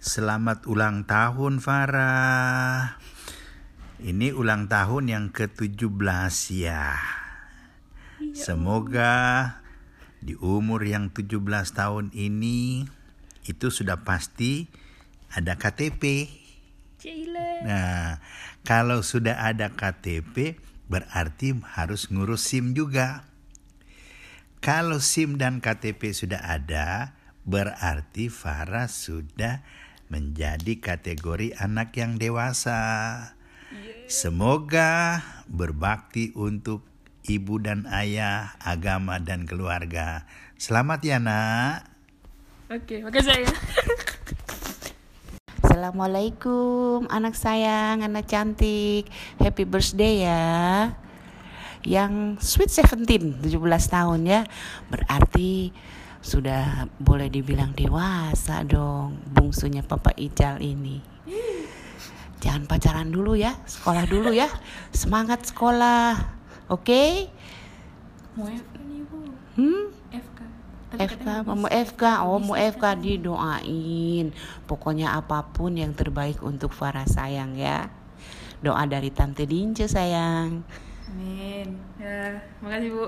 Selamat ulang tahun Farah. Ini ulang tahun yang ke-17 ya. Semoga di umur yang 17 tahun ini itu sudah pasti ada KTP. Cile. Nah, kalau sudah ada KTP berarti harus ngurus SIM juga. Kalau SIM dan KTP sudah ada, berarti Farah sudah menjadi kategori anak yang dewasa. Semoga berbakti untuk ibu dan ayah, agama dan keluarga. Selamat ya nak. Oke, makasih saya. Assalamualaikum anak sayang, anak cantik. Happy birthday ya. Yang sweet 17, 17 tahun ya. Berarti sudah boleh dibilang dewasa dong bungsunya Papa Ical ini. Jangan pacaran dulu ya, sekolah dulu ya. Semangat sekolah. Oke? Mau FK nih bu. Hmm? FK. Mau FK, oh mau FK didoain. Pokoknya apa pun yang terbaik untuk Farah sayang ya. Doa dari Tante Dince sayang. Amin. Ya, makasih bu.